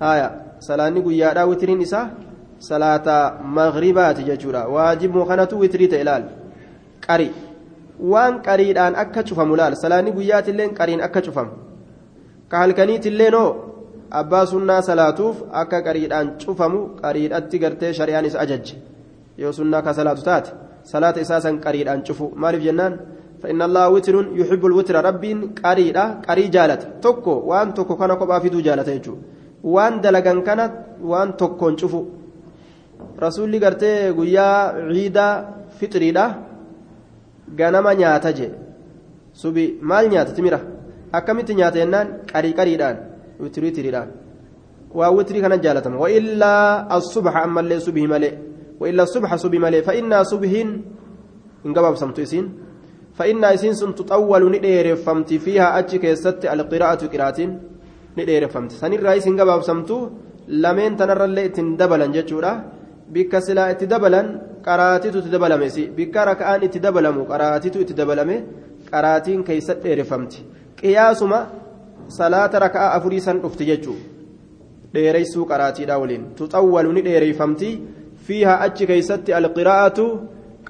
haya salaanni guyyaadhaa witriin isaa salaata magribaati jechuudha waajibmoo kanatu witrii ta'e laal qari waan qariidhaan akka cufamu laal salaanni guyyaati illee qariin akka cufamu ka halkaniitillee noo abbaa sunnaa salaatuuf akka qariidhaan cufamu qariidhatti gartee shari'aan isa ajajje yoo sunnaa ka salaatu taate salaata isaa san qariidhaan cufu maaliif jennaan فإن الله وتر يحب الوتر ربين قريدة قري جالت توكو وان توكو كان قبا في دو جالت يجو وان دلغان كانت وان توكون شوفو رسول لي قرتي قويا عيدا فطريدا غنما نياتا جي سبي مال نياتا تميره akkamitti nyaata jennaan qarii qariidhaan witirii tiriidhaan waa witirii kana jaalatama waillaa asubha ammallee subhi malee waillaa subha subhi malee fa'innaa subhiin hin gabaabsamtu isiin fa'innaa isiin sun tuxawwalu ni dheereffamti fiihaa achi keessatti alqiraa'atu qiraatiin ni dheereffamti sanirraa isin gabaabsamtu lameen tanarrallee ittiin dabalan jechuudha bikka silaa itti dabalan qaraatitu itti dabalame bikka raka'aan itti dabalamu qaraatitu itti dabalame qaraatiin keeysatti dheereffamti qiyaasuma salaata raka'a afurii san dhufti jechuun dheereysuu qaraatiidha waliin tuxawwalu ni dheereyfamti fiihaa achi keeysatti alqiraa'atu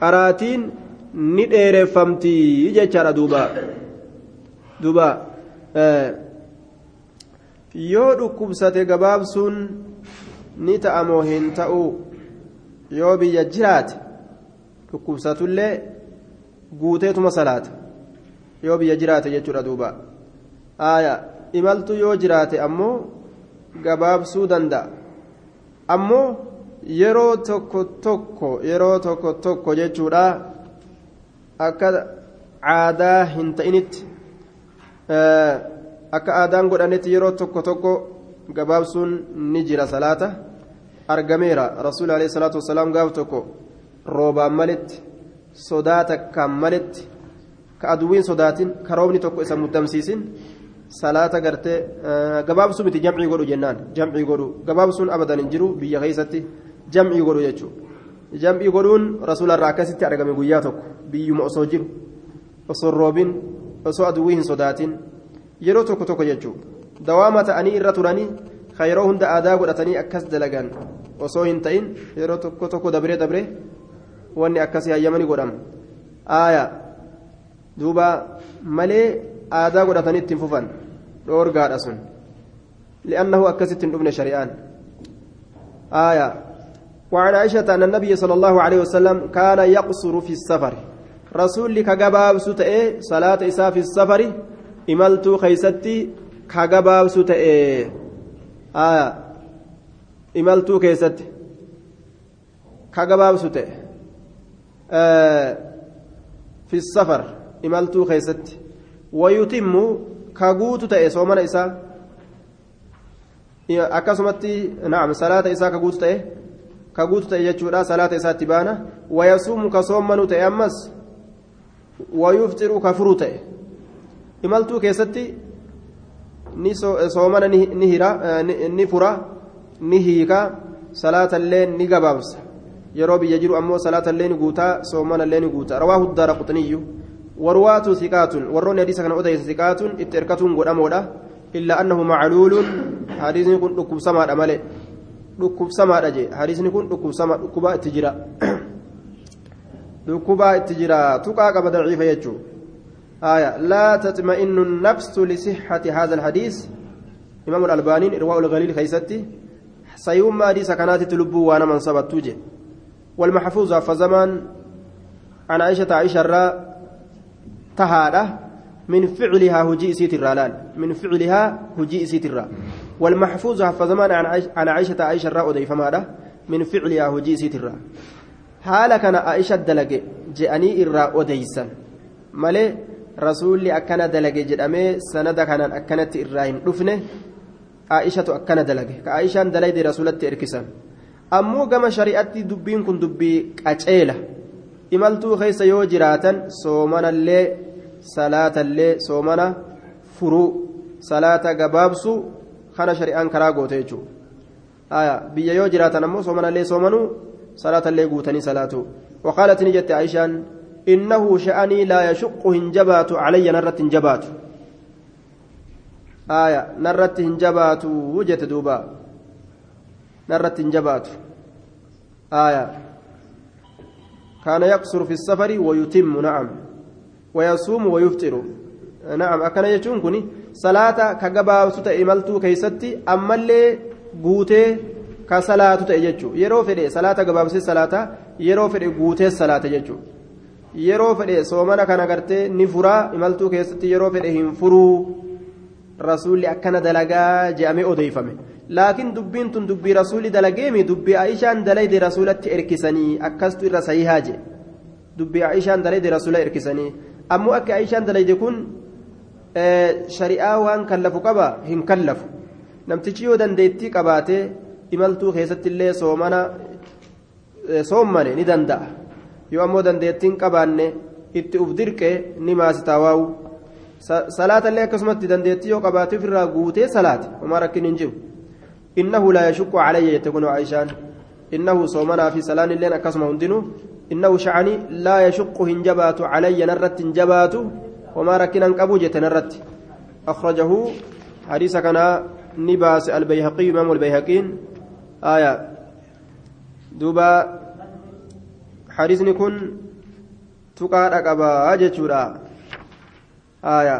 qaraatiin ni dheereffamti jechaadha duuba duuba yoo dhukkubsate gabaabsuun ni ta'amoo hin ta'u yoo biyya jiraate dhukkubsatullee guuteetuma salaata yoo biyya jiraate jechuudha duuba imaltu yoo jiraate ammoo gabaabsuu danda'a ammoo yeroo tokko tokko yeroo tokko tokko jechuudha akka aadaa hin ta'initti akka aadaan godhanetti yeroo tokko tokko gabaabsuun ni jira salaata argameera rasuul alayhi salaatu wasalaam gaaf tokko roobaan maletti sodaa takkaan maletti ka aduwwiin sodaatin ka roobni tokko isa muddamsiisin salaata gartee gabaabsuu miti jamcii godhu jennaan jamcii godhu gabaabsuun abadan hin jiru biyya keessatti jamcii godhu jechuudha jamcii godhuun rasuularraa akkasitti argame guyyaa tokko biyyuma osoo jiru osoo roobin osoo aduwwii hin sodaatin yeroo tokko tokko jechuudha dawaama ta'anii irra turanii ka yeroo hunda aadaa godhatanii akkas dalagan osoo hin ta'in yeroo tokko tokko dabree dabree wanni akkasii hayyamanii godhama aayaa. duuba malee aadaa godhatanii ittiin fufan dhoorgaadha sun. li'annahu akkasitti hin dhufne shari'aan آية. وعن عائشة أن النبي صلى الله عليه وسلم كان يقصر في السفر. رسول كجباب ستئ صلاة إساء في السفر. إملت خيستي كجباب ستئ. آية. إملت كيستي كجباب ستئ. آه. في السفر. imaltuu keessatti wayutimmu ka guutu ta'e soomana isaa akkasumatti naam salaata isaa ka guutu ta'e ka guutu ta'e jechuudha salaata isaatti baana wayasuumu ka soommanu ta'e ammas wayufxiru ka furu ta'e imaltuu keessatti ni soomana ni hira ni fura ni hiika salaatallee ni gabaabsa yeroo biyya jiru ammoo salaatallee ni guutaa soomanallee ni guutaa rawaahu daara quxniyyu warwaatu siqaatun warroonni hadiisa kana odeysa siqaatun itti erkatuun godhamoodha illaa annahu macluulun hadiisni kun dhukkubsamaadha male dhukkubsamaadha jee hadiisni kun dhukkubsama dhukkubaa itti jira dhukkubaa itti jira tuqaa qaba daciifa jechuu آية لا تطمئن النفس لصحة هذا الحديث إمام الألباني إرواء الغليل خيستي سيوم ما حديث كانت تلبو وأنا من صبت توجه والمحفوظ فزمان عن عائشة عائشة الراء تهادة من فعلها هجي سيترا من فعلها هجي سيترا والمحفوظ فزمان عن عائشة عائشة الراء أدي فماذا من فعلها هجي سيترا حال كان عائشة دلقي جاءني إرا أديسا malee rasuulli akkana dalage jedhamee sanada kanaan akkanatti irraa hin dhufne aa'ishatu akkana dalage ka aa'ishaan dalayde rasuulatti erkisan ammoo gama shari'atti dubbiin kun dubbii qaceela imaltuu keessa yoo jiraatan soomanallee salaatallee soomana furuu salaata gabaabsu kana shari'aan karaa goote jechuudha biyya yoo jiraatan ammoo soomanallee soomanuu salaatallee guutanii salaatu وقالت نجت عائشان إنه شأني لا يشق هنجبات علي نرت هنجبات آية نرت هنجبات وجت دوبا نرت هنجبات آية كان يقصر في السفر ويتم نعم ويصوم ويفطر نعم أكن يجون كني صلاة كجبا سوتا إملتو كيستي أما اللي ka salaatu ta'e jechuudha yeroo fedhe salaata gabaabsee salaata yeroo fedhe guutee salaata jechuudha yeroo fedhe soomana kana gartee ni furaa imaltuu keessatti yeroo fedhe hin furuu rasuulli akkana dalagaa je'amee odeeffame laakiin dubbiin tun dubbii rasuulli dalageemi dubbii aishaan dalayde rasuulatti erkisanii akkastu irra sahihaa je dubbii aishaan dalayde rasuula erkisanii ammoo akka aishaan dalayde kun shari'aa waan kallafu qaba hin kallafu namtichi yoo dandeettii qabaatee imaltuu keessatti illee soomana soommane ni danda'a yoo ammoo dandeettiin qabaanne itti uf dirqee ni maasitaa waa'u salaatallee akkasumatti dandeettii yoo qabaate ofirraa guutee salaate homaa rakkin hin jiru innahu laa yashukku calayya jette kun aishaan innahu soomanaa fi salaan illeen akkasuma hundinuu hin jabaatu calayya narratti hin jabaatu homaa rakkinan qabu jette narratti akhrajahu hadiisa kanaa ni baase albayhaqiyu imaamu albayhaqiin aya duuba hadiisni kun tuqaadha qabaa jechuudha aya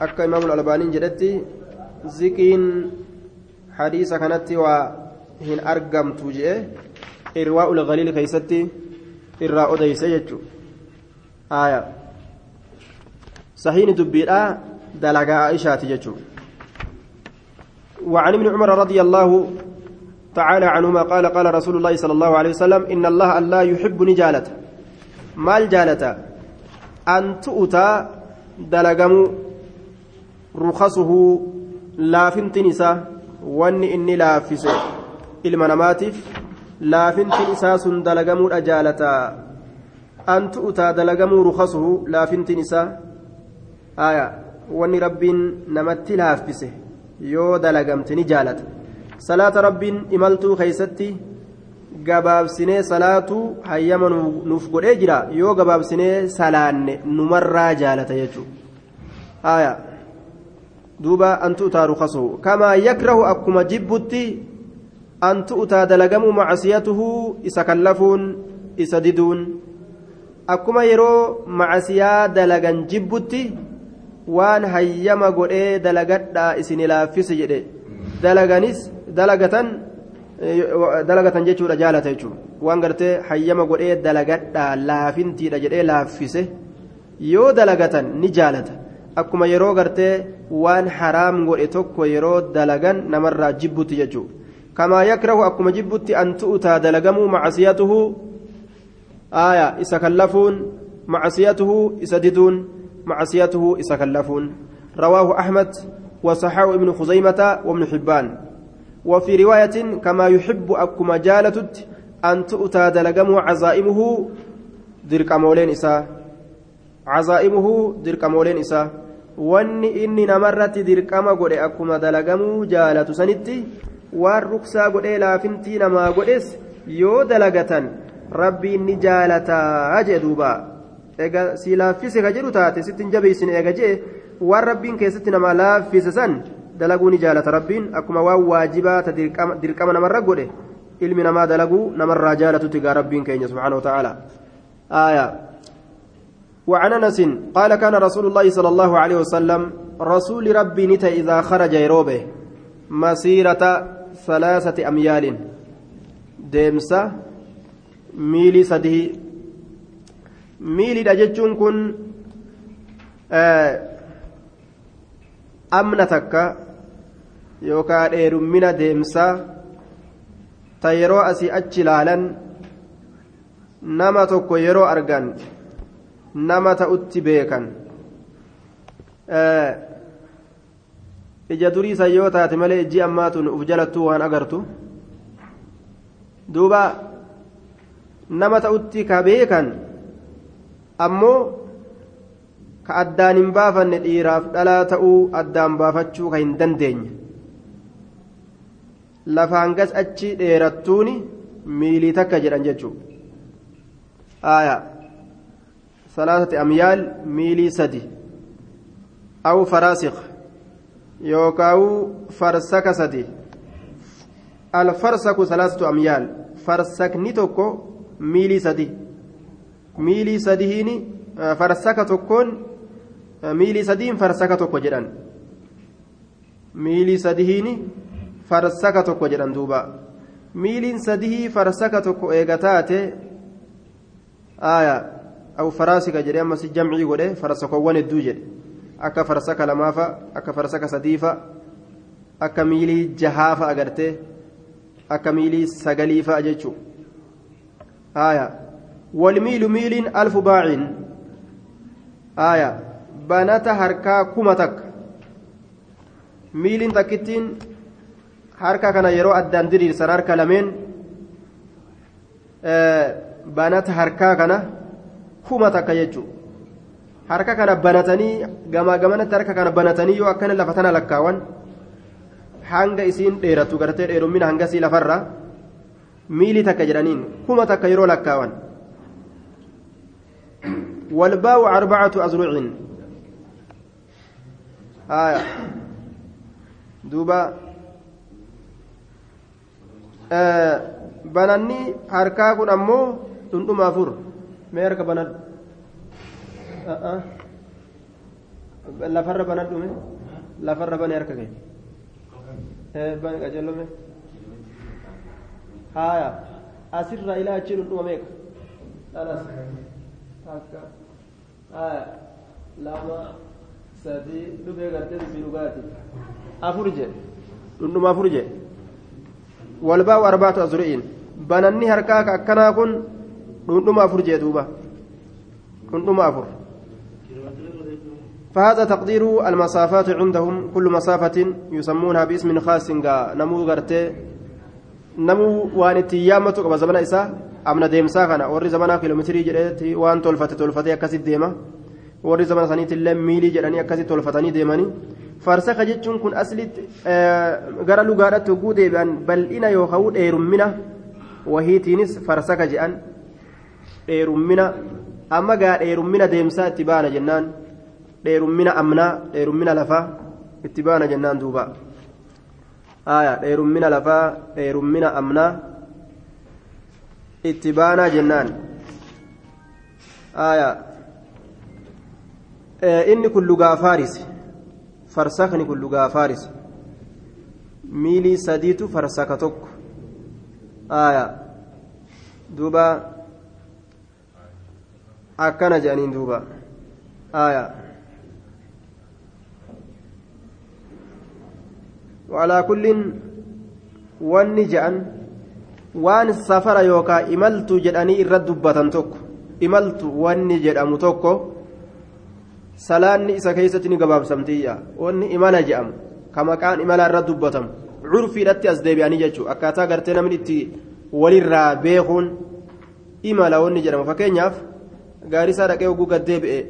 akka imaamu albaaniin jedhetti ziqiin hadiisa kanatti waa hin argamtu jee irwaa'u lgaliil keeysatti irraa odeyse jechu aya sahiini dubbiidha dalagaa aishaati jechuu. وعن ابن عمر رضي الله تعالى عنهما قال قال رسول الله صلى الله عليه وسلم إن الله لا يحب نجالة مال جالة أن تؤتى دلقم رخصه لافنت نساء واني إني لافس المناماتف لافنت نساء دلقم أجالة أن تؤتى دلقم رخصه لافنت نساء آية واني رب نمت لافسه yoo dalagamte ni jaalata salaata rabbiin imaltuu keeysatti gabaabsinee salaatu hayyama nuuf godhee jira yoo gabaabsinee salaanne numarraa jaalata jechuu aya duuba an tu'taa rukasuhu kamaa yakrahu akkuma jibbutti an tu'taa dalagamuu macasiyatuhu isa kallafuun isa diduun. Akkuma yeroo macasiyaa dalagan jibbutti waan hayyama godhee dalagadhaa isin laaffise jedhe. Dalaganis dalagatan dalagatan jechuudha jaalata jechuudha waan gartee hayyama godhee dalagadhaa laafintiidha jedhee laaffise. Yoo dalagatan ni jaalata. Akkuma yeroo gartee waan haraam godhe tokko yeroo dalagan namarraa jibbutti jechuudha akkuma jibbutti an tu'utaa dalagamuu macasiyatuhu aaya isa kallafuun macasiyatuhu isa diduun معصيته إسكلفون رواه أحمد وصححه ابن خزيمة وابن حبان وفي رواية كما يحب أكما جالتت أن تؤتى دلقم عزائمه إساء عزائمه درك مولين إساء wanni inni namarratti dirqama godhe akkuma dalagamuu jaalatu sanitti waan ruksaa godhee laafintii namaa godhes yoo dalagatan rabbiin ni jaalataa jee duubaa eega si laaffise ka jedhu taate sittin jabeessine eega jee waan rabbiin keessatti nama laaffise san dalaguu ni jaalata rabbiin akkuma waan waajibaa ta dirqama namarra godhe ilmi namaa dalaguu namarraa jaalatutti gaa rabbiin keenya subxaana wa ta'aala وعن أنس قال كان رسول الله صلى الله عليه وسلم رسول ربي نتا إذا خرج يروبه مسيرة salaasati amyaaliin deemsa miilii sadii miiliidha jechuun kun eh, amna takka yookaan dheerummina deemsaa ta yeroo asii achi ilaalan nama tokko yeroo argan nama ta'utti beekan. Eh, ija durii san yoo taate malee ijji ammaatun uf jalattuu waan agartu. Duuba nama ta'utti ka beekan ammoo ka addaan hin baafanne dhiiraaf dhalaa ta'uu addaan baafachuu ka hin dandeenye. Lafaan gas achi dheerattuuni miilii takka jedhan jechuudha. Aayaa. Salaasati amyaal miilii sadi. Aw faraasiq yookaawu farsaka sadi alfarsaku salaasatu amyaal farsakni tokko miilii sadi miilii sadihiini farsaka tokkoon miilii sadiin farsaka tokko jedhan. Miilii sadihiini farsaka tokko jedhan duuba. Miiliin sadihii farsaka tokko eega taate aayaa aw faraasika jedhe ammas jamcii godhe farsakowwan hedduu jedhe akka farsaka lamaafa akka farsaka sadiifa akka miilii jahaafa agartee akka miilii sagaliifa jechuu aayaa والميل ميل ألف باع آية بنات هركا كومتك ميل تكتين harka kana yeroo addaan diriirsan harka lameen banata harkaa kana kuma takka jechuudha harka kana banatanii gamaa gamanatti harka kana banatanii yoo akkana lafa tana lakkaawan hanga isiin dheeratu gartee dheerummina hangasii lafarra miilii takka jedhaniin kuma takka yeroo lakkaawan والباء أربعة أزرع آية دوبا bananni harkaa kun ammoo dhundhuma afur mee harka banadhu lafarra banadhu mee lafarra bane harka kee bane qajeelome haya asirraa ilaa achii dhundhuma meeqa dhalas takka haya lama sadii dhufee gartee dubbii dhugaati afur jedhe dhundhuma afur jedhe والباء أربعة أزرعين بنني هركاك أكنا كن dhundhuma afur jee duuba dhundhuma afur فهذا تقدير المسافات عندهم. كل مسافة يسمونها باسم خاص نمو غرتي نمو وان تيامة قبل زمن إساء أمنا ديمسا كان وري زمنا كيلومتري جريتي. وان تولفت تولفتي أكاسي ديما. وري زمن سنيت اللي ميلي جراني أكاسي تولفتني ديماني. farsaka jechuun kun aslitti gara lugaadhaatti hogguu deebi'an bal'ina yookaan dheerummina wahiitiinis farsaka jedhan dheerummina amma gaa dheerummina deemsaa itti baana jennaan dheerummina amnaa dheerummina lafaa itti baana jennaan duuba. Aayaa dheerummina lafaa dheerummina amnaa itti baanaa jennaan. Aayaa inni kun lugaa faarisi. farsakni kun lugaa faaris. Miilii sadiitu farsaka tokko. Aya duuba. Akkana jedhaniin duuba. Aya walaa kulliin wanni je'an waan safara yookaan imaltu jedhanii irra dubbatan tokko imaltu wanni jedhamu tokko salaanni isa keessatti ni gabaabsamtiyya wanni imala je'amu ka maqaan imalaa irra dubbatamu curfiidhatti as deebi'anii jechuudha akkaataa gartee namni itti walirraa beekuun imala wanni jedhamu fakkeenyaaf gaarisaa dhaqee oguu gad deebi'e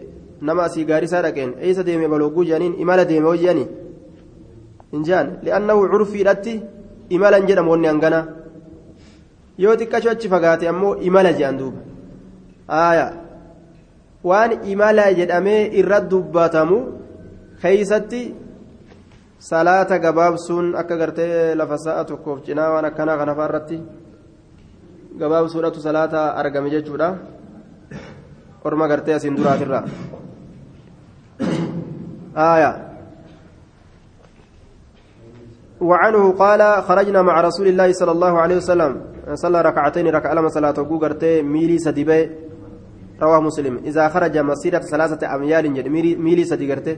nama asii gaarisaa dhaqeen eessa deeme bal oguu jedhaniin imala deeme hojjanii. Hin jaan li'annahu curfiidhatti imalan jedhamu wanni hangana yoo xiqqacho achi fagaate ammoo imala jedhan duuba aayaa. waan imala jedhamee irra dubbatamu keeysatti salaata gabaabsuun akka gartee lafa sa'a tokkoof cinaa waan akkanaa kanafaa irratti gabaabsuudhatu salaata argame jechuudha orma gartee asiin duraatirra آية وعنه قال خرجنا مع رسول الله صلى الله عليه وسلم. صلى ركعتين ركع لما صلاة قرتي ميلي سديبي رواه مسلم. إذا خرج مسيرة ثلاثة أميال ميلي سديقرتة.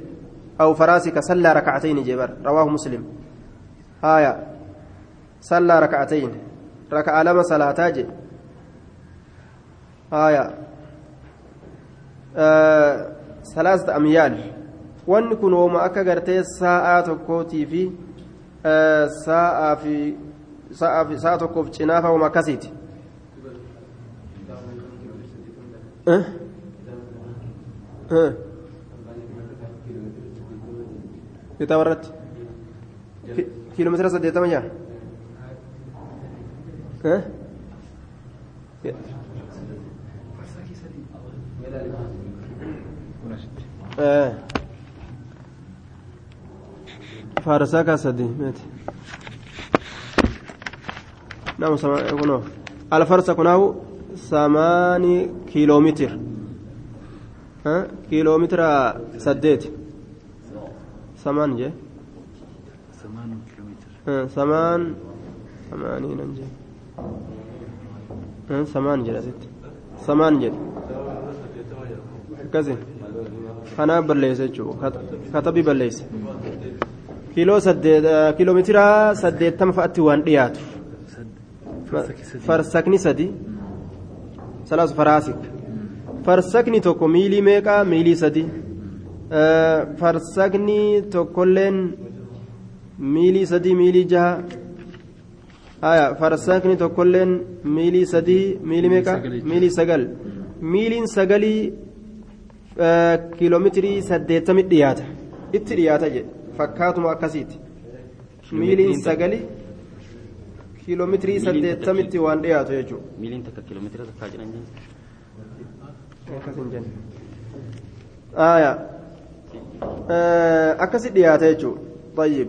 أو فراسك صلى ركعتين جبر. رواه مسلم. آية. صلى ركعتين. ركع لما صلاة آية. salaasata amyaal wanni kun wooma akka gartee sa'aa tokkootii fi sa'aa fi sa'a tokkoof cinaafa wooma akkasiiti kitaaba irratti kiiloomeetira saddeettama jaa faarsaa kaa sadii meeti namu kunoo alfarsa kunaahu samaani kiiloomeetira kiiloomeetira saddeeti samaan jee samaan samaanii nan jee samaan jedha asitti samaan jedhe akkasi kanaaf balleessa jechuudha katabii balleessa kiiloo saddeet kiiloomeetira saddeettama fa'aatti waan dhiyaatu farsakni sadi salaasu faraasik farsakni tokko miilii meeqaa miilii sadi farsakni tokkolleen miilii sadii miilii jaha haya farsakni tokkolleen miilii sadii miilii meeqa miilii sagal miiliin sagalii kiiloomeetirii saddeettami dhiyaata itti dhiyaata jedhe fakkaatuma akkasiiti miiliin sagali kiiloomeetirii saddeettamitti waan dhiyaatu jechuudha. miiliin takka kiiloomeetira takkaa jedhan jenna. akkasi dhiyaata jechuudha طيب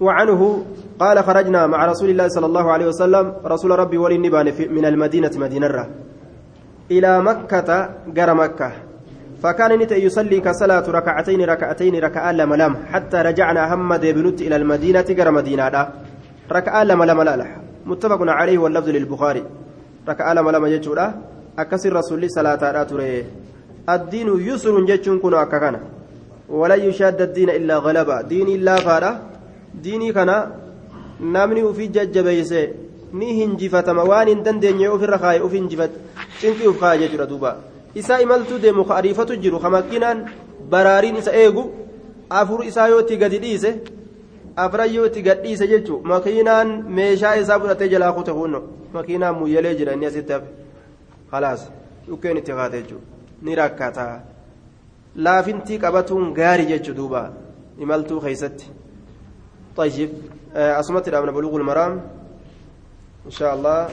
وعنه قال خرجنا مع رسول الله صلى الله عليه وسلم رسول ربي ولي من المدينة مدينة الره إلى مكة جر مكة فكان نت يصلي كصلاة ركعتين ركعتين ركعة لما لم حتى رجعنا هم ديبنت إلى المدينة جر مدينة ركعة لما لم لا متفق عليه واللفظ للبخاري. ركعة لما لم يجورا أكسر رسول صلاة راتوري الدين يسر جتشون كنا أككنا ولا يشاد الدين إلا غلبة دين إلا فارا. ديني كنا نامني وفي ججبيسه ni hinjifatama waan hin dandeenye ofirra kaaye of hinjifat cinqii uf kaaye jechuudha isaa imaltuu deemu ka ariifatu jiru ka makiinaan baraariin isa eegu afur isaa yoo itti gadi dhiise afran yoo itti gad dhiise jechuu makiinaan meeshaa isaa fudhatee jalaa kute hunno makiinaan muyyalee jira inni asitti hafe khalaas dhukkeen itti kaate jechuudha ni rakkata laafintii qabatuun gaarii jechuu duuba imaltuu طيب أسمت الأمن بلوغ المرام إن شاء الله